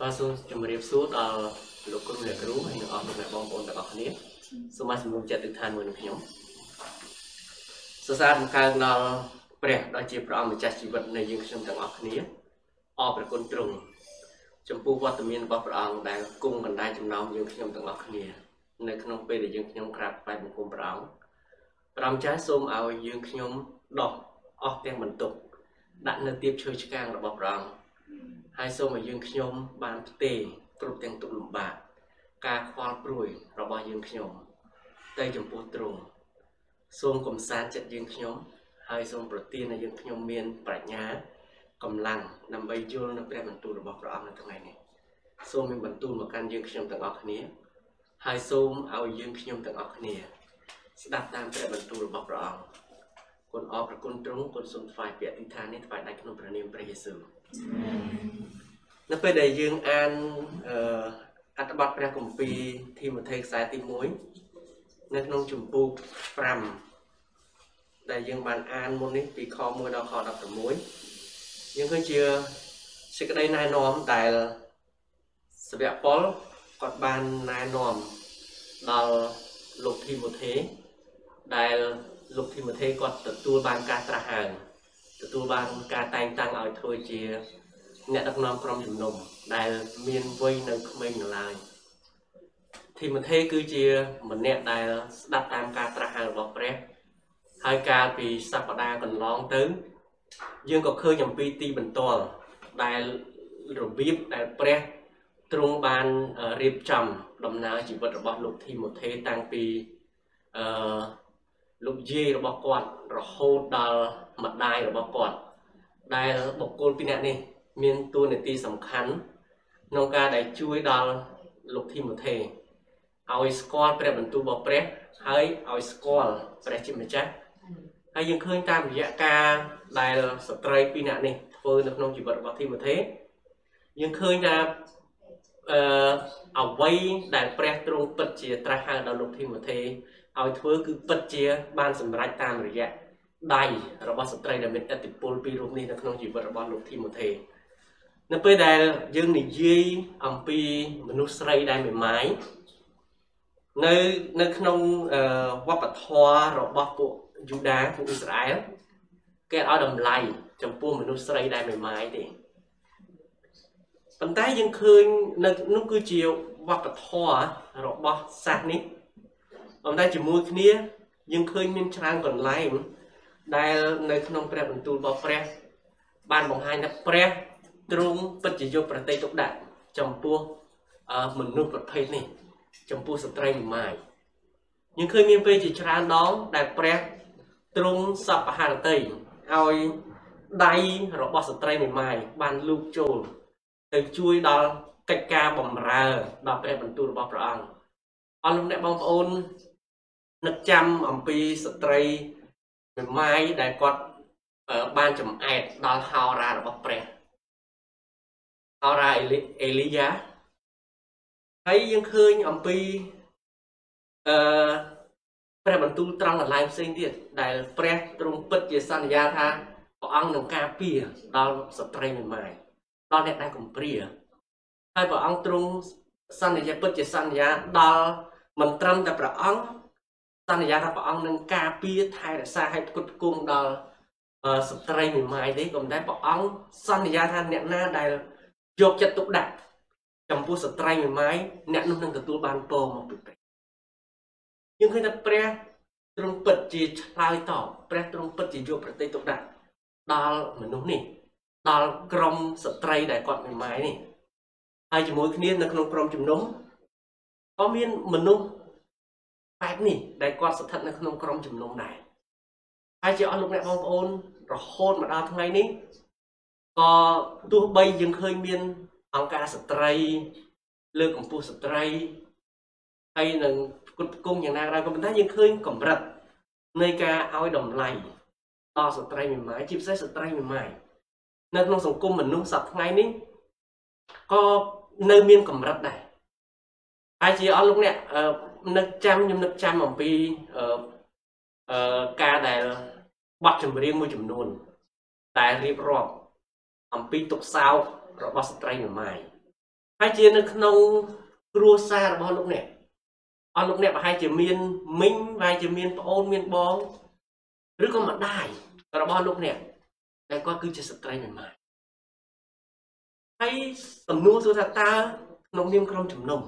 បាទសូមជម្រាបសួរដល់លោកគ្រូអ្នកគ្រូហើយនិងអស់លោកអ្នកបងប្អូនទាំងអស់គ្នាសូមឲ្យសម្រុំចិត្តទិដ្ឋានមួយនឹងខ្ញុំសរសើរបង្កើងដល់ព្រះដ៏ជាព្រះអង្គម្ចាស់ជីវិតនៃយើងខ្ញុំទាំងអស់គ្នាអរព្រះគុណទ្រង់ចំពោះវត្តមានរបស់ព្រះអង្គដែលគង់កណ្ដាលចំណោមយើងខ្ញុំទាំងអស់គ្នានៅក្នុងពេលដែលយើងខ្ញុំក្រាបថ្វាយបង្គំព្រះអង្គព្រះអង្គចាស់សូមឲ្យយើងខ្ញុំដោះអស់ទាំងបន្ទុកដាក់នៅទៀបឈើឆ្កាងរបស់ព្រះអង្គ ហើយសូមឲ្យយើងខ្ញុំបានផ្ទេរគ្រប់ទាំងទុក្ខលំបាកការខ្វល់ព្រួយរបស់យើងខ្ញុំទៅចំពោះទ្រង់សូមកំសាន្តចិត្តយើងខ្ញុំ ហើយសូមប្រទានឲ្យយើងខ្ញុំមានប្រាជ្ញាកម្លាំងដើម្បីយល់នៅព្រះបន្ទូលរបស់ព្រះអង្គនៅថ្ងៃនេះសូមមានបន្ទូលមកកាន់យើងខ្ញុំទាំងអស់គ្នា ហើយសូមឲ្យយើងខ្ញុំទាំងអស់គ្នា ស្ដាប់តាមព្រះបន្ទូលរបស់ព្រះអង្គគុណអរប្រគុណទ្រង់គុណសូមថ្វាយពាក្យអធិដ្ឋាននេះថ្វាយដៃក្នុងព្រះនាមព្រះយេស៊ូវ នៅពេលដែលយើងអានអឺអត្ថបទព្រះគម្ពីរធីម៉ូថេខ្សែទី1នៅក្នុងជំពូក5ដែលយើងបានអានមុននេះពីខ1ដល់ខ16យើងឃើញជាសេចក្តីណែនាំដែលសាវកប៉ុលគាត់បានណែនាំដល់លោកធីម៉ូថេដែលលោកធីម៉ូថេគាត់ទទួលបានការត្រាស់ហៅទទួលបានការតែងតាំងឲ្យធ្វើជា អ្នកដឹកនាំក្រុមជំនុំដែលមានវ័យនៅក្មេងនៅឡើយធីម៉ូថេគឺជាម្នាក់ដែលស្ដាប់តាមការត្រាស់ហៅរបស់ព្រះហើយកាលពីសប្តាហ៍កន្លងទៅ យើងក៏ឃើញអំពីទីបន្ទាល់ដែលរបៀបដែលព្រះទ្រង់បានរៀបចំដំណើរជីវិតរបស់លោកធីម៉ូថេតាំងពីអឺលោកយាយរបស់គាត់រហូតដល់ម្ដាយរបស់គាត់ដែលបុគ្គលពីរនាក់នេះ មានតួនាទីសំខាន់ក្នុងការដែលជួយដល់លោកធីម៉ូថេឲ្យស្គាល់ព្រះបន្ទូលរបស់ព្រះហើយឲ្យស្គាល់ព្រះជាម្ចាស់ហើយយើងឃើញតាមរយៈការដែលស្ត្រីពីរនាក់នេះធ្វើនៅក្នុងជីវិតរបស់ធីម៉ូថេយើងឃើញថាអឺអ្វីដែលព្រះទ្រង់ពិតជាត្រាស់ហៅដល់លោកធីម៉ូថេឲ្យធ្វើគឺពិតជាបានសម្រេចតាមរយៈដៃរបស់ស្ត្រីដែលមានឥទ្ធិពលពីរូបនេះនៅក្នុងជីវិតរបស់លោកធីម៉ូថេ នៅពេលដែលយើងនិយាយអំពីមនុស្សស្រីដែលមេម៉ាយនៅនៅក្នុងវប្បធម៌របស់ពួកយូដាពួកអ៊ីស្រាអែលគេឲ្យតម្លៃចំពោះមនុស្សស្រីដែលមេម៉ាយទេប៉ុន្តែយើងឃើញនៅនោះគឺជាវប្បធម៌របស់សាសនេះប៉ុន្តែជាមួយគ្នាយើងឃើញមានច្រើនកន្លែងដែលនៅក្នុងព្រះបន្ទូលរបស់ព្រះបានបង្ហាញថាព្រះ ទ្រង់ពិតជាយកប្រតិទុកដាក់ចំពោះមនុស្សប្រភេទនេះ ចំពោះស្ត្រីមេម៉ាយយើងឃើញមានពេលជាច្រើនដងដែលព្រះទ្រង់សពហរតីឲ្យដៃរបស់ស្ត្រីមេម៉ាយបានលូកចូល ទៅជួយដល់កិច្ចការបម្រើដល់ព្រះបន្ទូលរបស់ព្រះអង្គអរលោកអ្នកបងប្អូននឹកចាំអំពីស្ត្រីមេម៉ាយដែលគាត់បានចំអែតដល់ហោរារបស់ព្រះ ហោរាអេលីយ៉ាហើយយើងឃើញអំពីអឺព្រះបន្ទូលត្រង់កន្លែងផ្សេងទៀតដែលព្រះទ្រង់ពិតជាសន្យាថាព្រះអង្គនឹងការពារដល់ស្ត្រីមេម៉ាយដល់អ្នកដែលកំព្រាហើយព្រះអង្គទ្រង់សន្យាពិតជាសន្យាដល់មិនត្រឹមតែព្រះអង្គសន្យាថាព្រះអង្គនឹងការពារថែរក្សាឲ្យផ្គត់ផ្គង់ដល់ស្ត្រីមេម៉ាយទេក៏តែព្រះអង្គសន្យាថាអ្នកណាដែល យកចិត្តទុកដាក់ចំពោះស្ត្រីមេម៉ាយអ្នកនោះនឹងទទួលបានពរមកពីព្រះយើងឃើញថាព្រះទ្រង់ពិតជាឆ្លើយតបព្រះទ្រង់ពិតជាយកប្រតិទុកដាក់ដល់មនុស្សនេះដល់ក្រុមស្ត្រីដែលគាត់មេម៉ាយនេះហើយជាមួយគ្នានៅក្នុងក្រុមជំនុំក៏មានមនុស្សបែបនេះដែលគាត់ស្ថិតនៅក្នុងក្រុមជំនុំដែរហើយជាអស់លោកអ្នកបងប្អូនរហូតមកដល់ថ្ងៃនេះ ក៏ទោះបីយើងឃើញមានអង្គការស្ត្រី លើកកម្ពស់ស្ត្រីហើយនឹងគុតគង់យ៉ាងណាក៏ដោយក៏ប៉ុន្តែយើងឃើញកម្រិតនៃការឲ្យតម្លៃដល់ស្ត្រីមេម៉ាយជាពិសេសស្ត្រីមេម៉ាយនៅក្នុងសង្គមមនុស្សសប្តាហ៍ថ្ងៃនេះក៏នៅមានកម្រិតដែរហើយជាអស់លោកអ្នកនឹកចាំខ្ញុំនឹកចាំអំពីអឺការដែលបទចម្រៀងមួយចំនួនដែលរៀបរាប់ អំពីទុកសោករបស់ស្ត្រីមេម៉ាយហើយជានៅក្នុងគ្រួសាររបស់លោកអ្នកអស់លោកអ្នកប្រហែលជាមានមីងប្រហែលជាមានប្អូនមានបងឬក៏ម្ដាយរបស់លោកអ្នកដែលគាត់គឺជាស្ត្រីមិនម៉ាយហើយសំណួរសួរថាតើក្នុងនាមក្រុមជំនុំ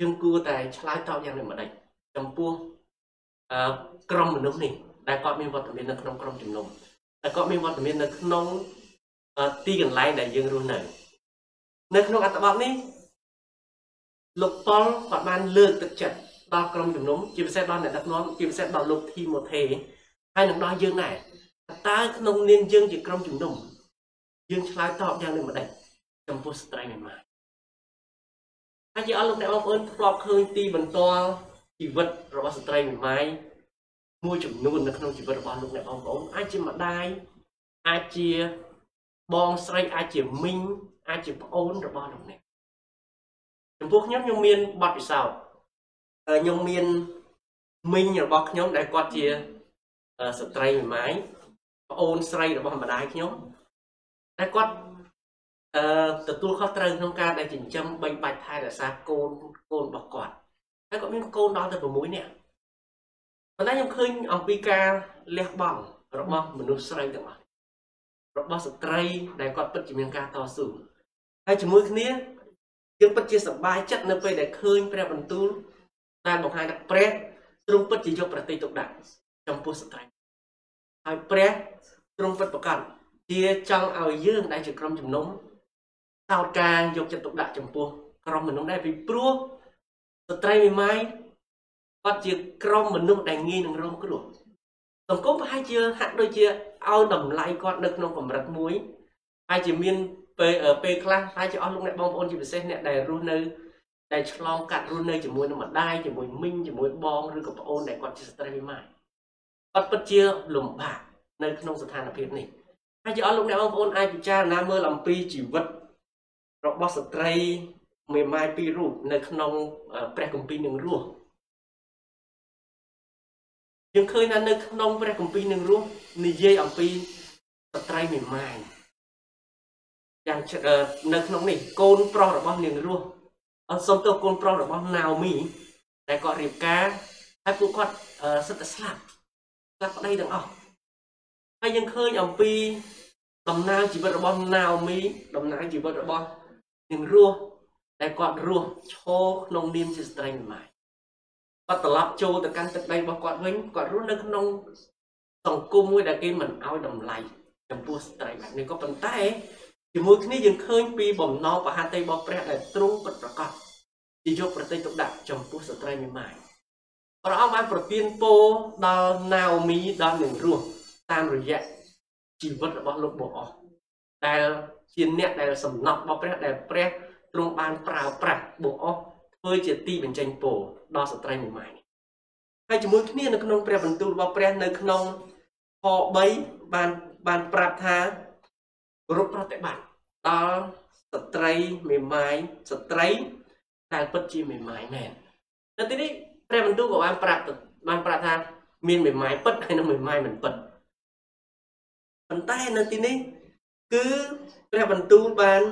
យើងគួរតែឆ្លើយតបយ៉ាងម៉េចចំពោះអឺក្រុមមនុស្សនេះដែលគាត់មានវត្តមាននៅក្នុងក្រុមជំនុំដែលគាត់មានវត្តមាននៅក្នុង ទីកន្លែងដែលយើងរស់នៅនៅក្នុងអត្ថបទនេះលោកប៉ុលគាត់បានលើកទឹកចិត្តដល់ក្រុមជំនុំជាពិសេសដល់អ្នកដឹកនាំជាពិសេសដល់លោកធីម៉ូថេហើយនឹងដល់យើងដែរតើក្នុងនាមយើងជាក្រុមជំនុំយើងឆ្លើយតបយ៉ាងនេះម្ដេចចំពោះស្ត្រីមេម៉ាយហើយជាអស់លោកអ្នកបងប្អូនធ្លាប់ឃើញទីបន្ទាល់ជីវិតរបស់ស្ត្រីមេម៉ាយមួយចំនួននៅក្នុងជីវិតរបស់លោកអ្នកបងប្អូនអាចជាម្ដាយអាចជា បងស្រីអាចជាមីងអាចជាប្អូនរបស់លោកអ្នកចំពោះខ្ញុំខ្ញុំមានបទពិសោធន៍ខ្ញុំមានមីងរបស់ខ្ញុំដែលគាត់ជាស្ត្រីមេម៉ាយប្អូនស្រីរបស់ម្ដាយខ្ញុំតែគាត់អឺទទួលខុសត្រូវក្នុងការដែលចិញ្ចឹមបីបាច់ថែរក្សាកូនកូនរបស់គាត់ហើយគាត់មានកូនដល់ទៅ6នាក់ប៉ុន្តែខ្ញុំឃើញអំពីការលះបង់របស់មនុស្សស្រីទាំងអស់ របស់ស្ត្រីដែលគាត់ពិតជាមានការតស៊ូហើយជាមួយគ្នាយើងពិតជាសប្បាយចិត្តនៅពេលដែលឃើញព្រះបន្ទូលដែលបង្ហាញថាព្រះទ្រង់ពិតជាយកប្រតិទុកដាក់ចំពោះស្ត្រីហើយព្រះទ្រង់ពិតប្រកបជាចង់ឲ្យយើងដែលជាក្រុមជំនុំតោតការយកចិត្តទុកដាក់ចំពោះក្រុមមនុស្សដែរពីព្រោះស្ត្រីមីម៉ាយគាត់ជាក្រុមមនុស្សដែលងាយនឹងរងគ្រោះសង្គមប្រហែលជាហាក់ដូចជា ឲ្យតម្លៃគាត់នៅក្នុងកម្រិតមួយហើយជាមានពេលពេលខ្លះហើយជាអស់លោកអ្នកបងប្អូនជាពិសេសអ្នកដែលរស់នៅដែលឆ្លងកាត់រស់នៅជាមួយនឹងម្ដាយជាមួយមីងជាមួយបងឬក៏ប្អូនដែលគាត់ជាស្ត្រីមីម៉ាយគាត់ពិតជាលំបាកនៅក្នុងស្ថានភាពនេះហើយជាអស់លោកអ្នកបងប្អូនអាចពិចារណាមើលអំពីជីវិតរបស់ស្ត្រីមេម៉ាយពីររូបនៅក្នុងព្រះគម្ពីរនឹងរស់ យើងឃើញថានៅក្នុងព្រះគម្ពីរនឹងរស់និយាយអំពីស្ត្រីមេម៉ាយយ៉ាងនៅក្នុងនេះកូនប្រុសរបស់នាងរស់អត់សុំទៅកូនប្រុសរបស់ណាអូមីដែលគាត់រៀបការហើយពួកគាត់សិតតែស្លាប់ស្លាប់ប្តីទាំងអស់ហើយយើងឃើញអំពីដំណើរជីវិតរបស់ណាអូមីដំណើរជីវិតរបស់នាងរស់ដែលគាត់រស់ឈរក្នុងនាមជាស្ត្រីម្មាយ គាត់ត្រឡប់ចូលទៅកាន់ទឹកដីរបស់គាត់វិញគាត់រស់នៅក្នុងសង្គមមួយដែលគេមិនឲ្យតម្លៃចំពោះស្ត្រីបែបនេះក៏ប៉ុន្តែជាមួយគ្នាយើងឃើញពីបំណងបហតិរបស់ព្រះដែលទ្រង់ពិតប្រកបជាយកប្រតិទុកដាក់ចំពោះស្ត្រីមេម៉ាយព្រះអង្គបានប្រទានពរដល់ណាអូមីដល់នឹងរស់តាមរយៈជីវិតរបស់លោកបូអសដែលជាអ្នកដែលសំណប់របស់ព្រះដែលព្រះទ្រង់បានប្រើប្រាស់បូអសធ្វើជាទីបញ្ចេញពរ ដល់ស្ត្រីមេម៉ាយនេះហើយជាមួយគ្នានៅក្នុងព្រះបន្ទូលរបស់ព្រះនៅក្នុងខ3បានបានប្រាប់ថារូបប្រតិបត្តិដល់ស្ត្រីមេម៉ាយស្ត្រីដែលពិតជាមេម៉ាយមែននៅទីនេះព្រះបន្ទូលក៏បានប្រាប់បានប្រាប់ថាមានមេម៉ាយពិតហើយនិងមេម៉ាយមិនពិតប៉ុន្តែនៅទីនេះគឺព្រះបន្ទូលបាន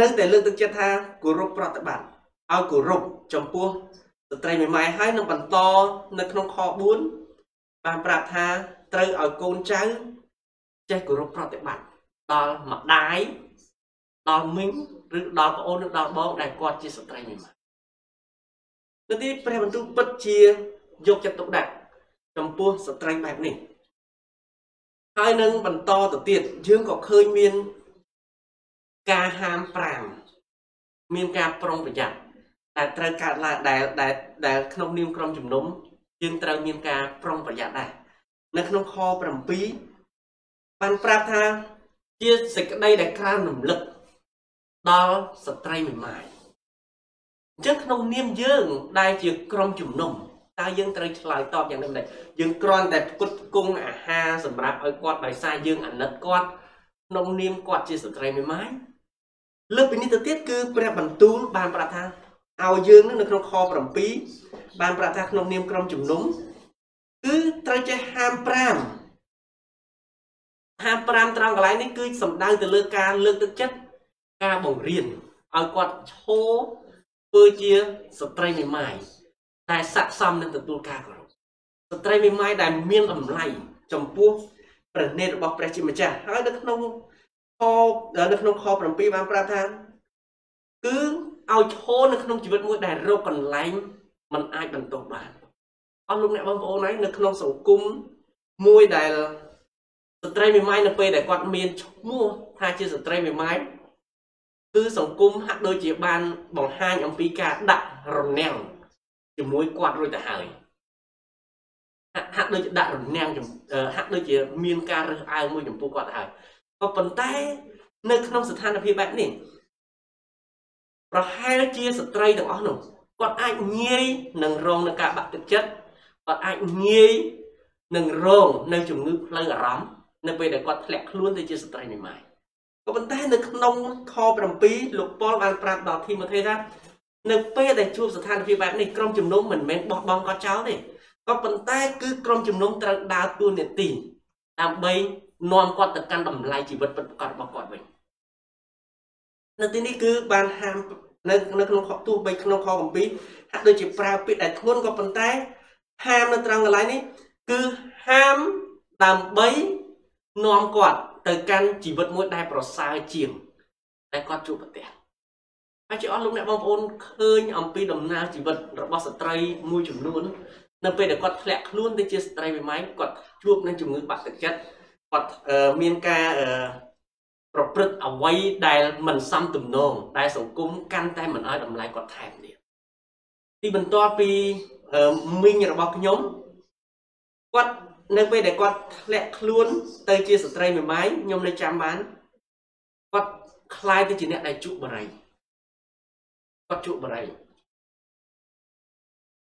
នៅតែលើកទឹកចិត្តថាគោរពប្រតិបត្តិ ឲ្យគោរពចំពោះស្ត្រីមេម៉ាយហើយនឹងបន្តនៅក្នុងខ4បានប្រាប់ថាត្រូវឲ្យកូនចៅចេះគោរពប្រតិបត្តិដល់ម្ដាយដល់មីងឬដល់ប្អូនឬដល់បងដែលគាត់ជាស្ត្រីមេម៉ាយនៅទីព្រះបន្ទូលពិតជាយកចិត្តទុកដាក់ចំពោះស្ត្រីបែបនេះហើយនឹងបន្តទៅទៀតយើងក៏ឃើញមានការហាម5មានការប្រុងប្រយ័ត្ន តែត្រូវកើតឡើងដែលដែលដែលក្នុងនាមក្រុមជំនុំយើងត្រូវមានការប្រុងប្រយ័ត្នដែរនៅក្នុងខ7បានប្រាប់ថាជាសេចក្តីដែលក្រើនរំលឹកដល់ស្ត្រីមេម៉ាយអញ្ចឹងក្នុងនាមយើងដែលជាក្រុមជំនុំតើយើងត្រូវឆ្លើយតបយ៉ាងណាម្ដេចយើងគ្រាន់តែផ្គត់ផ្គង់អាហារសម្រាប់ឲ្យគាត់ដោយសារយើងអាណិតគាត់ក្នុងនាមគាត់ជាស្ត្រីមេម៉ាយលើសពីនេះទៅទៀតគឺព្រះបន្ទូលបានប្រាប់ថា ឲ្យយើងនៅក្នុងខ7បានប្រាប់ថាក្នុងនាមក្រុមជំនុំគឺត្រូវចេះហាម5ហាម5ត្រង់កន្លែងនេះគឺសំដៅទៅលើការលើកទឹកចិត្តការបង្រៀនឲ្យគាត់ឈរធ្វើជាស្ត្រីមេម៉ាយតែស័ក្តិសមនឹងទទួលការគោរពស្ត្រីមេម៉ាយដែលមានតម្លៃចំពោះព្រះនេតរបស់ព្រះជាម្ចាស់ហើយនៅក្នុងខនៅក្នុងខ7បានប្រាប់ថា គឺឲ្យឈរនៅក្នុងជីវិតមួយដែលរកកន្លែងมันអាចបន្តបានអស់លោកអ្នកបងប្អូនហើយនៅក្នុងសង្គមមួយដែលស្ត្រីមេម៉ាយនៅពេលដែលគាត់មានឈ្មោះថាជាស្ត្រីមេម៉ាយគឺសង្គមហាក់ដូចជាបានបង្ហាញអំពីការដាក់រនាំងជាមួយគាត់រួចទៅហើយហាក់ដូចជាដាក់រនាំងហាក់ដូចជាមានការរើសអើងមួយចំពោះគាត់ទៅហើយក៏ប៉ុន្តែនៅក្នុងស្ថានភាពបែបនេះ ប្រហែលជាស្ត្រីទាំងអស់នោះគាត់អាចងាយនឹងរងនឹងការបាក់ទឹកចិត្តគាត់អាចងាយនឹងរងនៅជំងឺផ្លូវអារម្មណ៍នៅពេលដែលគាត់ធ្លាក់ខ្លួនទៅជាស្ត្រីមេម៉ាយក៏ប៉ុន្តែនៅក្នុងខ7លោកប៉ុលបានប្រាប់ដល់ធីម៉ូថេថានៅពេលដែលជួបស្ថានភាពបែបនេះក្រុមជំនុំមិនមែនបោះបង់គាត់ចោលទេក៏ប៉ុន្តែគឺក្រុមជំនុំត្រូវដើរតួនាទីដើម្បីនាំគាត់ទៅកាន់តម្លៃជីវិតពិតប្រាកដរបស់គាត់វិញ នៅទីនេះគឺបានហាមនៅនៅក្នុងខទោះបីក្នុងខ7ហាក់ដូចជាប្រើពាក្យដែលធ្ងន់ក៏ប៉ុន្តែ ហាមនៅត្រង់កន្លែងនេះ គឺហាមដើម្បីនាំគាត់ទៅកាន់ជីវិតមួយដែលប្រសើរជាងដែលគាត់ជួបប្រទះហើយជាអស់លោកអ្នកបងប្អូនឃើញអំពីដំណើរជីវិតរបស់ស្ត្រីមួយចំនួននៅពេលដែលគាត់ធ្លាក់ខ្លួនទៅជាស្ត្រីមេម៉ាយគាត់ជួបនឹងជំងឺបាក់ទឹកចិត្តគាត់មានការ ប្រព្រឹត្តអ្វីដែលមិនសមទំនងដែលសង្គមកាន់តែមិនឲ្យតម្លៃគាត់ថែមទៀតទីបន្ទាប់ពីមីងរបស់ខ្ញុំគាត់នៅពេលដែលគាត់ធ្លាក់ខ្លួនទៅជាស្ត្រីមេម៉ាយខ្ញុំនៅចាំបានគាត់คล้ายទៅជាអ្នកដែលជក់បរិយគាត់ជក់បរិយ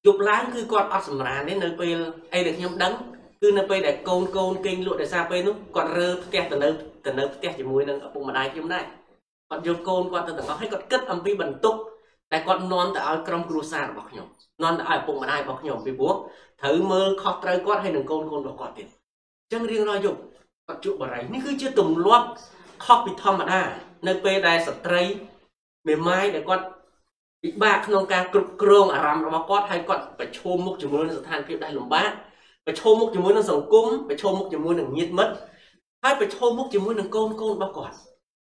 យប់ឡើងគឺគាត់អត់សម្រានទេនៅពេលអីដែលខ្ញុំដឹង គឺនៅពេលដែលកូនកូនគេងលក់ដោយសារពេលនោះគាត់រើផ្ទះទៅនៅទៅនៅផ្ទះជាមួយនឹងឪពុកម្ដាយខ្ញុំដែរគាត់យកកូនគាត់ទៅទាំងអស់ហើយគាត់គិតអំពីបន្ទុកតែគាត់នាំទៅឲ្យក្រុមគ្រួសាររបស់ខ្ញុំនាំទៅឲ្យឪពុកម្ដាយរបស់ខ្ញុំពីព្រោះត្រូវមើលខុសត្រូវគាត់ហើយនឹងកូនកូនរបស់គាត់ទៀតអញ្ចឹងរៀងរាល់យប់គាត់ជក់បរិយនេះគឺជាទម្លាប់ខុសពីធម្មតា នៅពេលដែលស្ត្រីមេម៉ាយដែលគាត់ពិបាកក្នុងការគ្រប់គ្រងអារម្មណ៍របស់គាត់ហើយគាត់ប្រឈមមុខជាមួយនឹងស្ថានភាពដែលលំបាក ប្រឈមមុខជាមួយនឹងសង្គមប្រឈមមុខជាមួយនឹងញាតិមិត្តហើយប្រឈមមុខជាមួយនឹងកូនកូនរបស់គាត់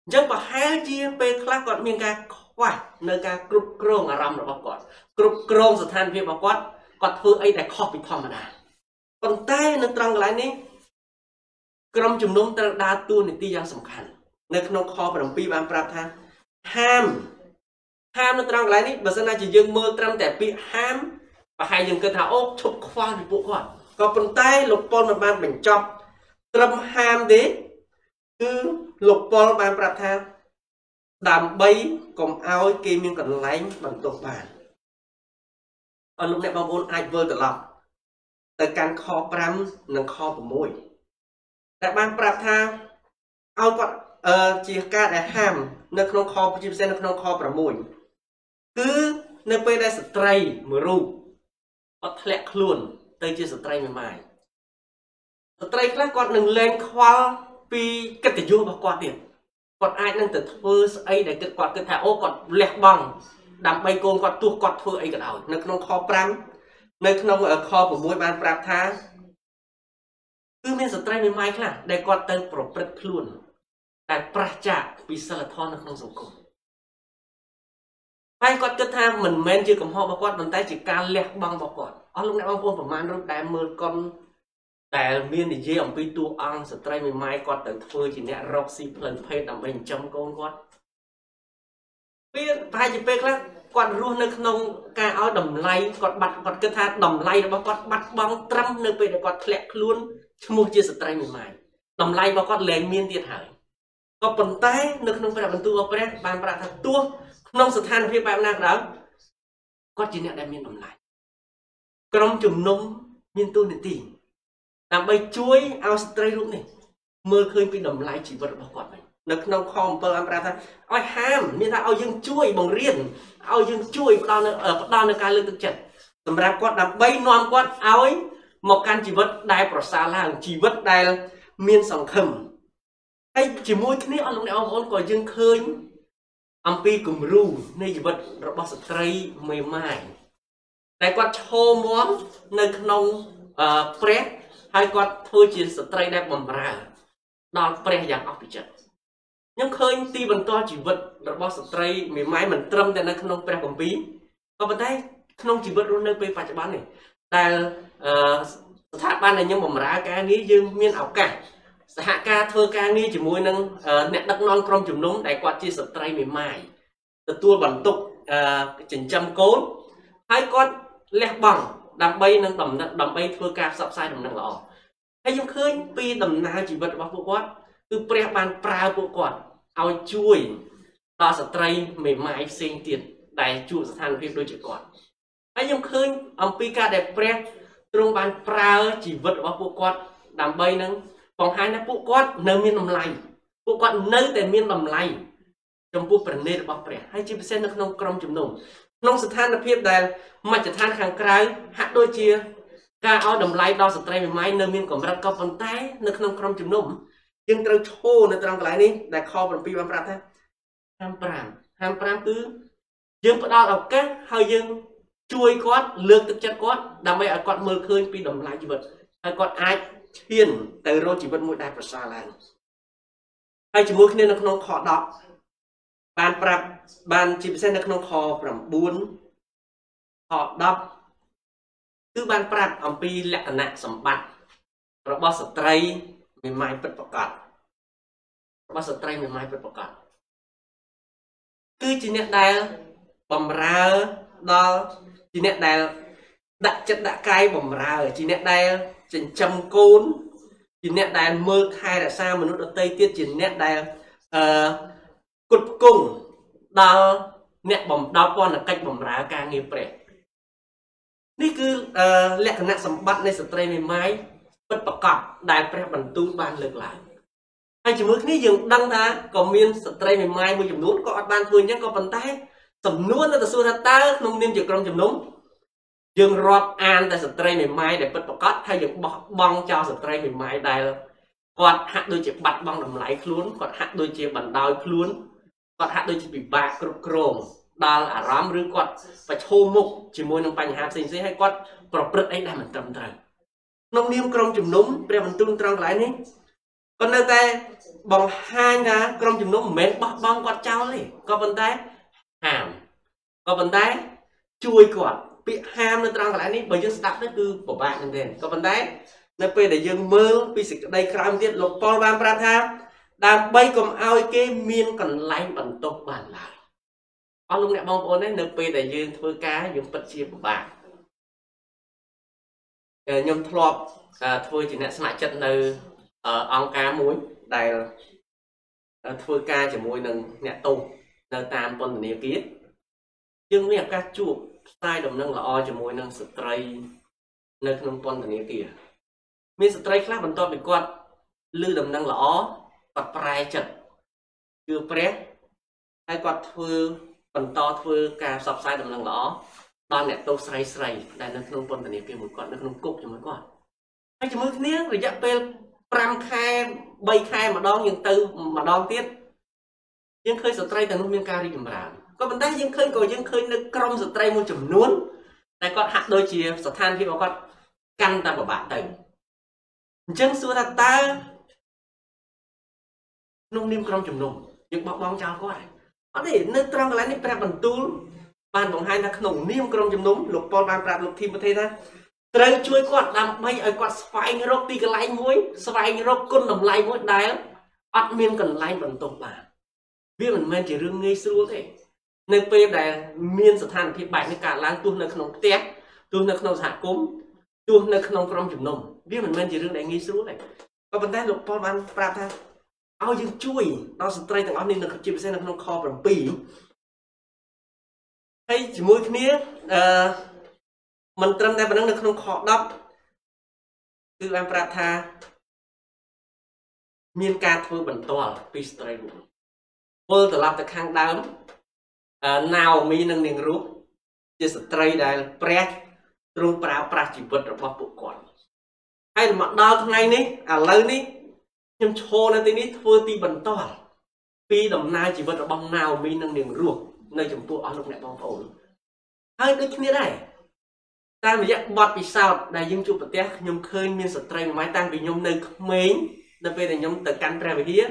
អញ្ចឹងប្រហែលជាពេលខ្លះគាត់មានការខ្វះនៅការគ្រប់គ្រងអារម្មណ៍របស់គាត់គ្រប់គ្រងស្ថានភាពរបស់គាត់គាត់ធ្វើអីដែលខុសពីធម្មតាប៉ុន្តែនៅត្រង់កន្លែងនេះក្រុមជំនុំត្រូវដើរតួនាទីយ៉ាងសំខាន់នៅក្នុងខ7បានប្រាប់ថាហាមហាមនៅត្រង់កន្លែងនេះបើសិនណាជាយើងមើលត្រឹមតែពាក្យហាមប្រហែលយើងគិតថាអូឈប់ខ្វល់ពីពួកគាត់ ក៏ប៉ុន្តែលោកប៉ុលមិនបានបញ្ចប់ត្រឹមហាមទេគឺលោកប៉ុលបានប្រាប់ថាដើម្បីកុំឲ្យគេមានកន្លែងបន្ទោសបានអរលោកអ្នកបងប្អូនអាចវិលត្រឡប់ទៅកាន់ខ5និងខ6តែបានប្រាប់ថាឲ្យគាត់អឺជាការដែលហាម នៅក្នុងខជាពិសេសនៅក្នុងខ6គឺនៅពេលដែលស្ត្រីមួយរូបគាត់ធ្លាក់ខ្លួន ទៅជាស្ត្រីមេម៉ាយស្ត្រីខ្លះគាត់នឹងលែងខ្វល់ពីកិត្តិយសរបស់គាត់ទៀតគាត់អាចនឹងទៅធ្វើស្អីដែលគិតគាត់គិតថាអូគាត់លះបង់ដើម្បីកូនគាត់ទោះគាត់ធ្វើអីក៏ដោយនៅក្នុងខ5នៅក្នុងខ6បានប្រាប់ថាគឺមានស្ត្រីមេម៉ាយខ្លះដែលគាត់ទៅប្រព្រឹត្តខ្លួនតែប្រះចាកពីសិលធម៌នៅក្នុងសង្គមហើយគាត់គិតថាមិនមែនជាកំហុសរបស់គាត់ប៉ុន្តែជាការលះបង់របស់គាត់ អស់លោកអ្នកបងប្អូនប្រមាណរូបដែលមើលកុំដែលមាននិយាយអំពីតួអង្គស្ត្រីមេម៉ាយគាត់ទៅធ្វើជាអ្នករកស៊ីផ្លូវភេទដើម្បីចិញ្ចឹមកូនគាត់ពេលប្រហែលជាពេលខ្លះគាត់រស់នៅក្នុងការឲ្យតម្លៃគាត់បាត់គាត់គិតថាតម្លៃរបស់គាត់បាត់បង់ត្រឹមនៅពេលដែលគាត់ធ្លាក់ខ្លួនឈ្មោះជាស្ត្រីមេម៉ាយតម្លៃរបស់គាត់លែងមានទៀតហើយក៏ប៉ុន្តែនៅក្នុងព្រះបន្ទូលរបស់ព្រះបានប្រាប់ថាទោះក្នុងស្ថានភាពបែបណាក៏ដោយគាត់ជាអ្នកដែលមានតម្លៃ ក្រុមជំនុំមានទូនាទីដើម្បីជួយឲ្យស្ត្រីរូបនេះមើលឃើញពីតម្លៃជីវិតរបស់គាត់វិញនៅក្នុងខ7បានប្រាប់ថាឲ្យហាមមានថាឲ្យយើងជួយបង្រៀនឲ្យយើងជួយផ្ដល់នៅផ្ដល់នៅការលើកទឹកចិត្តសម្រាប់គាត់ដើម្បីនាំគាត់ឲ្យមកកាន់ជីវិតដែលប្រសើរឡើងជីវិតដែលមានសង្ឃឹមហើយជាមួយគ្នាអស់លោកអ្នកបងប្អូនក៏យើងឃើញអំពីគំរូនៃជីវិតរបស់ស្ត្រីមេម៉ាយ តែគាត់ឈោមមនៅក្នុងព្រះហើយគាត់ធ្វើជាស្ត្រីដែលបម្រើដល់ព្រះយ៉ាងអស្ចារ្យខ្ញុំឃើញទីបន្តជីវិតរបស់ស្ត្រីមេម៉ាយមិនត្រឹមតែនៅក្នុងព្រះគម្ពីរក៏ប៉ុន្តែក្នុងជីវិតរស់នៅពេលបច្ចុប្បន្ននេះដែលស្ថាប័នដែលខ្ញុំបម្រើការងារយើងមានឱកាសសហការធ្វើការងារជាមួយនឹងអ្នកដឹកនាំក្រុមជំនុំដែលគាត់ជាស្ត្រីមេម៉ាយទទួលបន្ទុកចិញ្ចឹមកូនហើយគាត់ លះបង់ដើម្បីនឹងដំណឹងដើម្បីធ្វើការផ្សព្វផ្សាយដំណឹងល្អហើយខ្ញុំឃើញពីដំណើរជីវិតរបស់ពួកគាត់គឺព្រះបានប្រើពួកគាត់ឲ្យជួយដល់ស្ត្រីមេម៉ាយផ្សេងទៀតដែលជួបស្ថានភាពដូចជាគាត់ហើយខ្ញុំឃើញអំពីការដែលព្រះទ្រង់បានប្រើជីវិតរបស់ពួកគាត់ដើម្បីនឹងបង្ហាញថាពួកគាត់នៅមានតម្លៃពួកគាត់នៅតែមានតម្លៃចំពោះព្រះនេតរបស់ព្រះហើយជាពិសេសនៅក្នុងក្រុមជំនុំ ក្នុងស្ថានភាពដែលមជ្ឈដ្ឋានខាងក្រៅហាក់ដូចជា ការឲ្យតម្លៃដល់ស្ត្រីមេម៉ាយនៅមានកម្រិតក៏ប៉ុន្តែ នៅក្នុងក្រុមជំនុំយើងត្រូវឈរនៅត្រង់កន្លែងនេះដែលខ7បានប្រាប់ថាហាម5ហាម5គឺយើងផ្ដល់ឱកាសហើយយើងជួយគាត់លើកទឹកចិត្តគាត់ដើម្បីឲ្យគាត់មើលឃើញពីតម្លៃជីវិតហើយគាត់អាចឈានទៅរកជីវិតមួយដែលប្រសើរឡើងហើយជាមួយគ្នានៅក្នុងខ10 បានប្រាប់បានជាពិសេសនៅក្នុងខ9ខ10គឺបានប្រាប់អំពីលក្ខណៈសម្បត្តិរបស់ស្ត្រីមេម៉ាយពិតប្រកបរបស់ស្ត្រីមេម៉ាយពិតប្រកបគឺជាអ្នកដែលបំរើដល់ជាអ្នកដែលដាក់ចិត្តដាក់កាយបំរើជាអ្នកដែលចិញ្ចឹមកូនជាអ្នកដែលមើលថែរក្សាមនុស្សដទៃទៀតជាអ្នកដែលអឺ គុតគង់ដល់អ្នកបំដល់ពន្ធកិច្ចបំរើការងារព្រះនេះគឺលក្ខណៈសម្បត្តិនៃស្ត្រីមេម៉ាយពិតប្រកបដែលព្រះបន្ទូលបានលើកឡើងហើយជាមួយគ្នាយើងដឹងថាក៏មានស្ត្រីមេម៉ាយមួយចំនួនក៏អត់បានធ្វើអញ្ចឹងក៏ប៉ុន្តែសំណួរនៅតែសួរថាតើក្នុងនាមជាក្រុមជំនុំយើងរាប់អានតែស្ត្រីមេម៉ាយដែលពិតប្រកបហើយយើងបោះបង់ចោលស្ត្រីមេម៉ាយដែលគាត់ហាក់ដូចជាបាត់បង់តម្លៃខ្លួនគាត់ហាក់ដូចជាបណ្ដោយខ្លួន គាត់ហាក់ដូចជាពិបាកគ្រប់គ្រងដល់អារម្មណ៍ឬគាត់ប្រឈមមុខជាមួយនឹងបញ្ហាផ្សេងៗហើយគាត់ប្រព្រឹត្តអីដែលមិនត្រឹមត្រូវក្នុងនាមក្រុមជំនុំព្រះបន្ទូលត្រង់កន្លែងនេះគាត់នៅតែបង្ហាញថាក្រុមជំនុំមិនមែនបោះបង់គាត់ចោលទេក៏ប៉ុន្តែហាមក៏ប៉ុន្តែជួយគាត់ពាក្យហាមនៅត្រង់កន្លែងនេះបើយើងស្ដាប់ទៅគឺពិបាកមែនទែនក៏ប៉ុន្តែនៅពេលដែលយើងមើលពីសេចក្តីក្រោមទៀតលោកប៉ុលបានប្រាប់ថា ដើម្បីកុំឲ្យគេមានកន្លែងបន្ទោសបានឡើយអស់លោកអ្នកបងប្អូននៅពេលដែលយើងធ្វើការយើងពិតជាពិបាកខ្ញុំធ្លាប់ធ្វើជាអ្នកស្ម័គ្រចិត្តនៅអង្គការមួយដែលធ្វើការជាមួយនឹងអ្នកទោសនៅតាមពន្ធនាគារយើងមានឱកាសជួបផ្សាយដំណឹងល្អជាមួយនឹងស្ត្រីនៅក្នុងពន្ធនាគារមានស្ត្រីខ្លះបន្ទាប់ពីគាត់ឮដំណឹងល្អ គាត់ប្រែចិត្តជឿព្រះហើយគាត់ធ្វើបន្តធ្វើការផ្សព្វផ្សាយដំណឹងល្អដល់អ្នកទោសស្រីស្រីដែលនៅក្នុងពន្ធនាគារមួយគាត់នៅក្នុងគុកជាមួយគាត់ហើយជាមួយគ្នារយៈពេល5ខែ3ខែម្ដងយើងទៅម្ដងទៀតយើងឃើញស្ត្រីទាំងនោះមានការរីកចម្រើនក៏ប៉ុន្តែយើងឃើញក៏យើងឃើញនៅក្រមស្ត្រីមួយចំនួនតែគាត់ហាក់ដូចជាស្ថានភាពរបស់គាត់កាន់តែពិបាកទៅអញ្ចឹងសួរថាតើ ក្នុងនាមក្រុមជំនុំយើងបោះបង់ចោលគាត់អត់ទេនៅត្រង់កន្លែងនេះព្រះបន្ទូលបានបង្ហាញថាក្នុងនាមក្រុមជំនុំលោកប៉ុលបានប្រាប់លោកធីម៉ូថេថាត្រូវជួយគាត់ដើម្បីឲ្យគាត់ស្វែងរកទីកន្លែងមួយ ស្វែងរកគុណតម្លៃមួយដែលអត់មានកន្លែងបន្ទប់បានវាមិនមែនជារឿងងាយស្រួលទេនៅពេលដែលមានស្ថានភាពបែបនេះកើតឡើងទោះនៅក្នុងផ្ទះទោះនៅក្នុងសហគមន៍ទោះនៅក្នុងក្រុមជំនុំវាមិនមែនជារឿងដែលងាយស្រួលទេក៏ប៉ុន្តែលោកប៉ុលបានប្រាប់ថា ឲ្យយើងជួយដល់ស្ត្រីទាំងអស់នេះនៅជាពិសេសនៅក្នុងខ7ហើយជាមួយគ្នាអឺមិនត្រឹមតែប៉ុណ្្នឹងនៅក្នុងខ10គឺបានប្រាប់ថាមានការធ្វើបន្ទាល់ពីស្ត្រីមួយពលត្រឡប់ទៅខាងដើមណាអូមីនិងនាងរូបជាស្ត្រីដែលព្រះទ្រង់ប្រើប្រាស់ជីវិតរបស់ពួកគាត់ហើយមកដល់ថ្ងៃនេះឥឡូវនេះ ខ្ញុំឈរនៅទីនេះធ្វើទីបន្ទាល់ពីដំណើរជីវិតរបស់ណាអូមីនិងនាងរស់នៅចំពោះអស់លោកអ្នកបងប្អូនហើយដូចគ្នាដែរតាមរយៈបទពិសោធន៍ដែលយើងជួបប្រទះខ្ញុំឃើញមានស្ត្រីមួយម៉ែតាំងពីខ្ញុំនៅក្មេងដល់ពេលដែលខ្ញុំទៅកាន់ព្រះវិហារ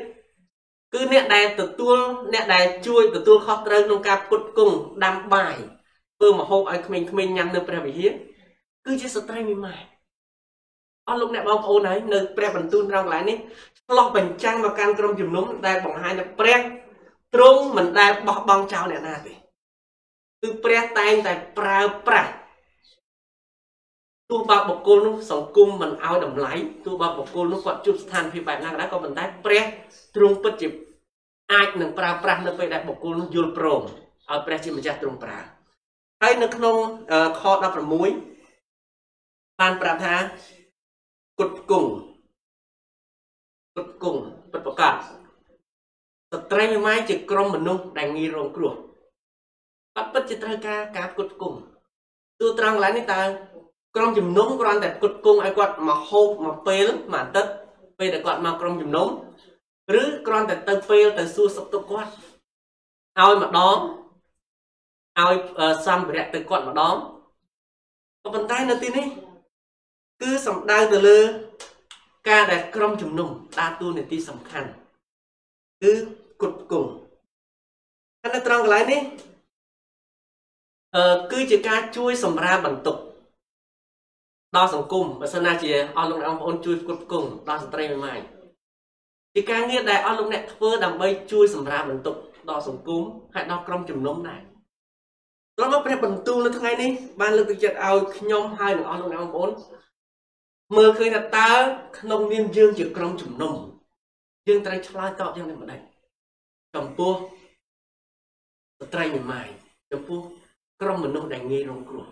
គឺអ្នកដែលទទួលអ្នកដែលជួយទទួលខុសត្រូវក្នុងការផ្គត់ផ្គង់ដាំបាយធ្វើម្ហូបឲ្យក្មេងៗញ៉ាំនៅព្រះវិហារគឺជាស្ត្រីមួយម៉ែអស់លោកអ្នកបងប្អូនហើយនៅព្រះបន្ទូលត្រង់កន្លែងនេះ ឆ្លោះបញ្ចាំងមកកាន់ក្រុមជំនុំដែលបង្ហាញថាព្រះទ្រង់មិនដែលបោះបង់ចោលអ្នកណាទេគឺព្រះតែងតែប្រើប្រាស់ទោះបើបុគ្គលនោះសង្គមមិនឲ្យតម្លៃទោះបើបុគ្គលនោះគាត់ជួបស្ថានភាពបែបណាក៏ដោយក៏ប៉ុន្តែព្រះទ្រង់ពិតជាអាចនឹងប្រើប្រាស់នៅពេលដែលបុគ្គលនោះយល់ព្រមឲ្យព្រះជាម្ចាស់ទ្រង់ប្រើហើយនៅក្នុងខ16បានប្រាប់ថាគុតគង់ គុតគង់ពិតប្រកបស្ត្រីមួយម៉ាយជាក្រុមមនុស្សដែលងាយរងគ្រោះគាត់ពិតជាត្រូវការការគុតគង់ទូត្រង់កន្លែងនេះតើក្រុមជំនុំគ្រាន់តែគុតគង់ឲ្យគាត់មកហូបមកពេលមួយអាទិត្យពេលដែលគាត់មកក្រុមជំនុំឬគ្រាន់តែទៅពេលទៅសួរសុខទុក្ខគាត់ឲ្យម្ដងឲ្យសម្ភារៈទៅគាត់ម្ដងក៏ប៉ុន្តែនៅទីនេះគឺសំដៅទៅលើ ការដែលក្រុមជំនុំដើរតួនាទីសំខាន់គឺគុតគង់ហើយនៅត្រង់កន្លែងនេះអឺគឺជាការជួយសម្រាលបន្ទុកដល់សង្គមបើសិនណាជាអស់លោកអ្នកបងប្អូនជួយផ្គត់ផ្គង់ដល់ស្ត្រីមួយម៉ាយជាការងារដែលអស់លោកអ្នកធ្វើដើម្បីជួយសម្រាលបន្ទុកដល់សង្គមហើយដល់ក្រុមជំនុំដែរត្រង់មកព្រះបន្ទូលនៅថ្ងៃនេះបានលើកទឹកចិត្តឲ្យខ្ញុំហើយនិងអស់លោកអ្នកបងប្អូន មើលឃើញថាតើក្នុងនាមយើងជាក្រុមជំនុំយើងត្រូវឆ្លើយតបយ៉ាងនេះម្ដេចចំពោះស្ត្រីមួយម៉ាយចំពោះក្រុមមនុស្សដែលងាយរងគ្រោះ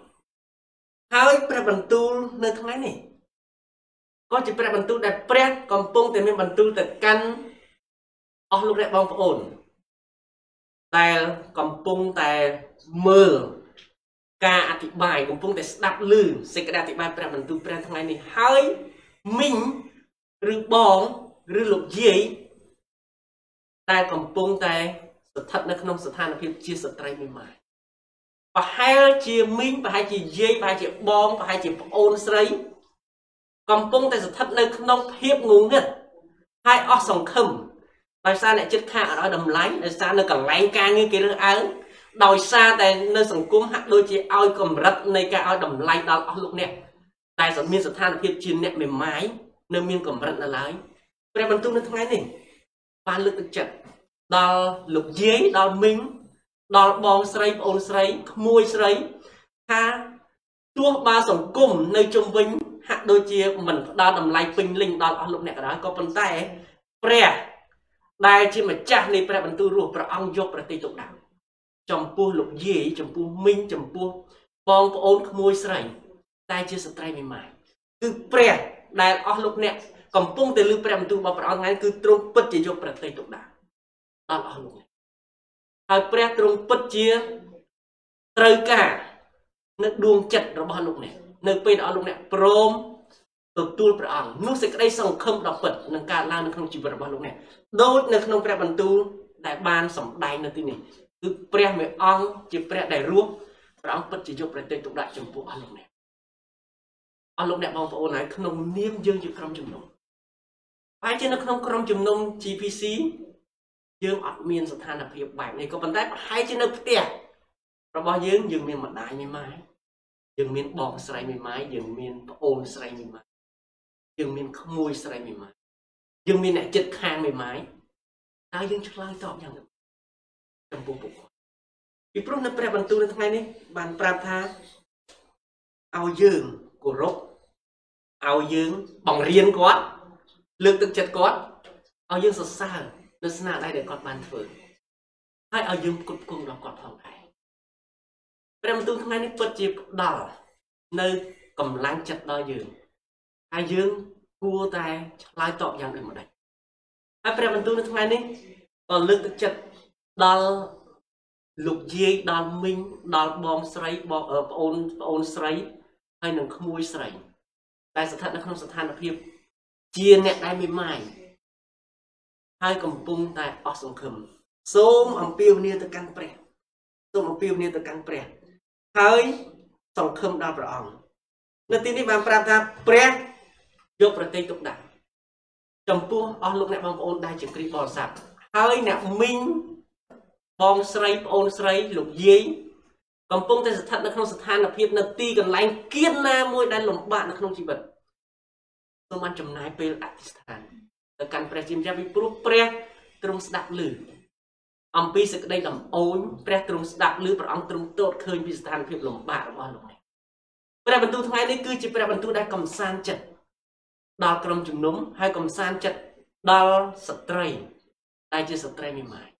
ហើយព្រះបន្ទូលនៅថ្ងៃនេះក៏ជាព្រះបន្ទូលដែលព្រះកំពុងតែមានបន្ទូលទៅកាន់អស់លោកអ្នកបងប្អូនដែលកំពុងតែមើល ការអធិប្បាយកំពុងតែស្ដាប់ឮសេចក្តីអធិប្បាយព្រះបន្ទូលព្រះថ្ងៃនេះហើយមីងឬបងឬលោកយាយដែលកំពុងតែស្ថិតនៅក្នុងស្ថានភាពជាស្ត្រីមួយម៉ាយប្រហែលជាមីងប្រហែលជាយាយប្រហែលជាបងប្រហែលជាប្អូនស្រី កំពុងតែស្ថិតនៅក្នុងភាពងងឹតហើយអស់សង្ឃឹមដោយសារអ្នកចិត្តខាងអត់ឲ្យតម្លៃដោយសារនៅកន្លែងការងារគេរើសអើង ដោយសារតែនៅសង្គមហាក់ដូចជាឲ្យកម្រិតនៃការឲ្យតម្លៃដល់អស់លោកអ្នកតែមានស្ថានភាពជាអ្នកមេម៉ាយនៅមានកម្រិតនៅឡើយព្រះបន្ទូលនៅថ្ងៃនេះបានលើកទឹកចិត្តដល់លោកយាយដល់មីងដល់បងស្រីប្អូនស្រីក្មួយស្រីថាទោះបើសង្គមនៅជុំវិញហាក់ដូចជាមិនផ្ដល់តម្លៃពេញលេញដល់អស់លោកអ្នកក៏ដោយក៏ប៉ុន្តែព្រះដែលជាម្ចាស់នៃព្រះបន្ទូលរស់ព្រះអង្គយកប្រតិទុកដាក់ ចំពោះលោកយាយចំពោះមីងចំពោះបងប្អូនក្មួយស្រី តែជាស្ត្រីមេម៉ាយគឺព្រះដែលអស់លោកអ្នកកំពុងតែលើព្រះបន្ទូលរបស់ព្រះអង្គថ្ងៃគឺទ្រង់ពិតជាយកប្រតិទុកដាក់ដល់អស់លោកអ្នកហើយព្រះទ្រង់ពិតជាត្រូវការនៅដួងចិត្តរបស់លោកអ្នកនៅពេលដែលអស់លោកអ្នកព្រមទទួលព្រះអង្គនោះសេចក្តីសង្ឃឹមដ៏ពិតនឹងកើតឡើងនៅក្នុងជីវិតរបស់លោកអ្នកដូចនៅក្នុងព្រះបន្ទូលដែលបានសម្ដែងនៅទីនេះ គឺព្រះមេអង្គជាព្រះដែលរស់ព្រះអង្គពិតជាយកប្រតិទុកដាក់ចំពោះអស់លោកអ្នកអស់លោកអ្នកបងប្អូនហើយក្នុងនាមយើងជាក្រុមជំនុំហើយជានៅក្នុងក្រុមជំនុំ GPC យើងអត់មានស្ថានភាពបែបនេះក៏ប៉ុន្តែប្រហែលជានៅផ្ទះរបស់យើងយើងមានម្ដាយមេម៉ាយយើងមានបងស្រីមេម៉ាយយើងមានប្អូនស្រីមេម៉ាយយើងមានក្មួយស្រីមេម៉ាយយើងមានអ្នកចិត្តខាងមេម៉ាយតើយើងឆ្លើយតបយ៉ាងម៉េ ចចំពោះពួកគាត់ពីព្រោះនៅព្រះបន្ទូលនៅថ្ងៃនេះបានប្រាប់ថាឲ្យយើងគោរពឲ្យយើងបង្រៀនគាត់លើកទឹកចិត្តគាត់ឲ្យយើងសរសើរនៅស្នាដៃដែលគាត់បានធ្វើហើយឲ្យយើងគ្រប់គ្រងដល់គាត់ផងដែរព្រះបន្ទូលថ្ងៃនេះពិតជាផ្ដល់នៅកម្លាំងចិត្តដល់យើងហើយយើងគួរតែឆ្លើយតបយ៉ាងដូចម្ដេចហើយព្រះបន្ទូលនៅថ្ងៃនេះក៏លើកទឹកចិត្ត ដល់លោកយាយដល់មីងដល់បងស្រីបងប្អូនប្អូនស្រីហើយនឹងក្មួយស្រីតែស្ថិតនៅក្នុងស្ថានភាពជាអ្នកដែលមេម៉ាយហើយកំពុងតែអស់សង្ឃឹមសូមអំពាវនាវទៅកាន់ព្រះសូមអំពាវនាវទៅកាន់ព្រះហើយសង្ឃឹមដល់ព្រះអង្គនៅទីនេះបានប្រាប់ថាព្រះយកប្រតិទុកដាក់ចំពោះអស់លោកអ្នកបងប្អូនដែលជាគ្រីស្ទបរិស័ទហើយអ្នកមីង បងស្រីប្អូនស្រីលោកយាយកំពុងតែស្ថិតនៅក្នុងស្ថានភាពនៅទីកន្លែងគៀនណាមួយដែលលំបាកនៅក្នុងជីវិតសូមបានចំណាយពេលអធិស្ឋានទៅកាន់ព្រះជាម្ចាស់ពីព្រោះព្រះទ្រង់ស្ដាប់ឮអំពីសេចក្តីដំអូនព្រះទ្រង់ស្ដាប់ឮព្រះអង្គទ្រង់ទតឃើញពីស្ថានភាពលំបាករបស់លោកអ្នកព្រះបន្ទូលថ្ងៃនេះគឺជាព្រះបន្ទូលដែលកំសាន្តចិត្តដល់ក្រុមជំនុំហើយកំសាន្តចិត្តដល់ស្ត្រីដែលជាស្ត្រីមេម៉ាយ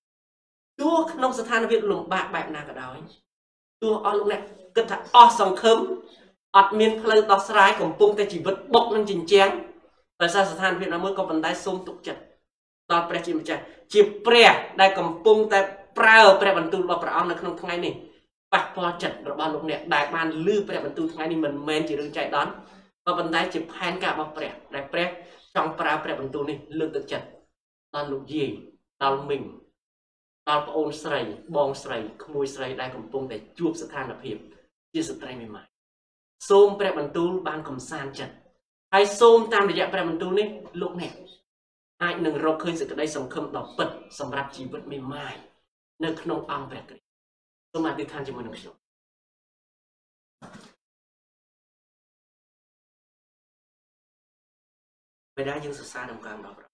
ទោះក្នុងស្ថានភាពលំបាកបែបណាក៏ដោយទោះអស់លោកអ្នកគិតថាអស់សង្ឃឹមអត់មានផ្លូវដោះស្រាយកំពុងតែជីវិតបុកនឹងចិញ្ចាំងដោយសារស្ថានភាពណាមួយក៏ប៉ុន្តែសូមទុកចិត្តដល់ព្រះជាម្ចាស់ជាព្រះដែលកំពុងតែប្រើព្រះបន្ទូលរបស់ព្រះអង្គនៅក្នុងថ្ងៃនេះប៉ះពាល់ចិត្តរបស់លោកអ្នកដែលបានលឺព្រះបន្ទូលថ្ងៃនេះមិនមែនជារឿងចៃដន្យក៏ប៉ុន្តែជាផែនការរបស់ព្រះដែលព្រះចង់ប្រើព្រះបន្ទូលនេះលើកទឹកចិត្តដល់លោកយាយដល់មីង ដល់ប្អូនស្រី បងស្រីក្មួយស្រីដែលកំពុងតែជួបស្ថានភាព ជាស្ត្រីមេម៉ាយសូមព្រះបន្ទូលបានកំសាន្តចិត្តហើយសូមតាមរយៈព្រះបន្ទូលនេះលោកអ្នកអាចនឹងរកឃើញសេចក្តីសង្ឃឹមដ៏ពិតសម្រាប់ជីវិតមេម៉ាយនៅក្នុងអង្គព្រះគ្រីស្ទសូមអធិដ្ឋានជាមួយនឹងខ្ញុំបិតាយើងសរសើរដំណើរដល់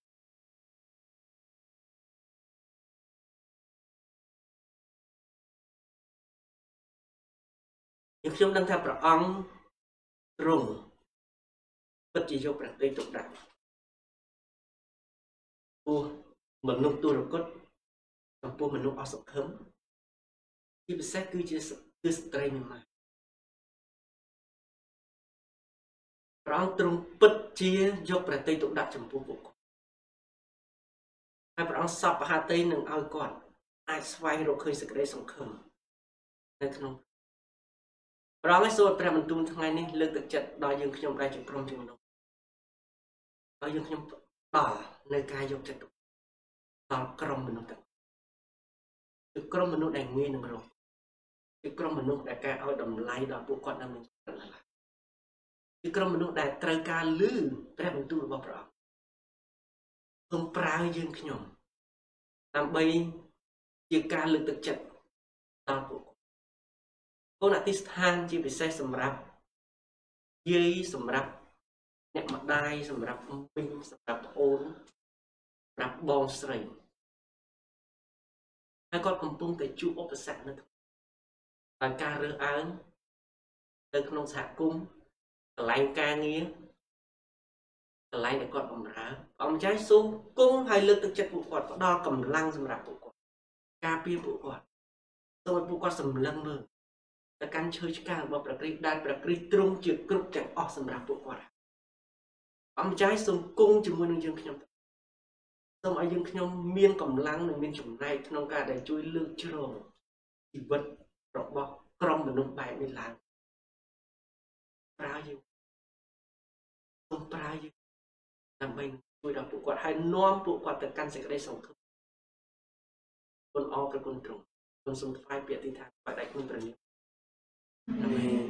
យើងខ្ញុំដឹងថាព្រះអង្គទ្រង់ពិតជាយកព្រះតីទុកដាក់ពោះមនុស្សទុរគតចំពោះមនុស្សអសង្ឃឹមជាពិសេសគឺជាគឺស្ត្រីមេម៉ាយព្រះអង្គទ្រង់ពិតជាយកព្រះតីទុកដាក់ចំពោះពួកគាត់ហើយព្រះអង្គសពបហាតីនឹងឲ្យគាត់អាចស្វែងរកឃើញសេចក្តីសង្ឃឹមនៅក្នុង ព្រះអង្គសូមព្រះបន្ទូលថ្ងៃនេះលើកទឹកចិត្តដល់យើងខ្ញុំដែលជាក្រុមជំនុំដល់យើងខ្ញុំដល់នៅការយកចិត្តដល់ក្រុមមនុស្សទាំងគឺក្រុមមនុស្សដែលងាយនឹងរកគឺក្រុមមនុស្សដែលការឲ្យតម្លៃដល់ពួកគាត់នៅនឹងគឺក្រុមមនុស្សដែលត្រូវការលឺព្រះបន្ទូលរបស់ព្រះអង្គសូមប្រើយើងខ្ញុំដើម្បីជាការលើកទឹកចិត្តដល់ពួកកូ នអធិស្ឋានជាពិសេសសម្រាប់យាយសម្រាប់អ្នកម្ដាយសម្រាប់មីងសម្រាប់ប្អូនសម្រាប់បងស្រីហើយគាត់កំពុងតែជួបឧបសគ្គនៅដោយការរើសអើងនៅក្នុងសហគមន៍កន្លែងការងារកន្លែងដែលគាត់បម្រើអង្គម្ចាស់សូមគង់ហើយលើកទឹកចិត្តពួកគាត់ផ្ដល់កម្លាំងសម្រាប់ពួកគាត់ការពារពួកគាត់សូមឲ្យពួកគាត់សម្លឹងមើល ទៅកាន់ឈើឆ្កាងរបស់ព្រះគ្រីស្ទដែលព្រះគ្រីស្ទទ្រង់ជាគ្រប់ទាំងអស់សម្រាប់ពួកគាត់អង្គម្ចាស់សូមគង់ជាមួយនឹងយើងខ្ញុំសូមឲ្យយើងខ្ញុំមានកម្លាំងនិងមានចំណែកក្នុងការដែលជួយលើកជ្រងជីវិតរបស់ក្រុមមនុស្សបែបនេះឡើងប្រើយើងសូមប្រើយើងដើម្បីជួយដល់ពួកគាត់ហើយនាំពួកគាត់ទៅកាន់សេចក្តីសង្ឃឹមគុណអរប្រគុណទ្រង់គុណសូមថ្វាយពាក្យទីថាបាត់ដៃក្នុងព្រះនាម អាមែន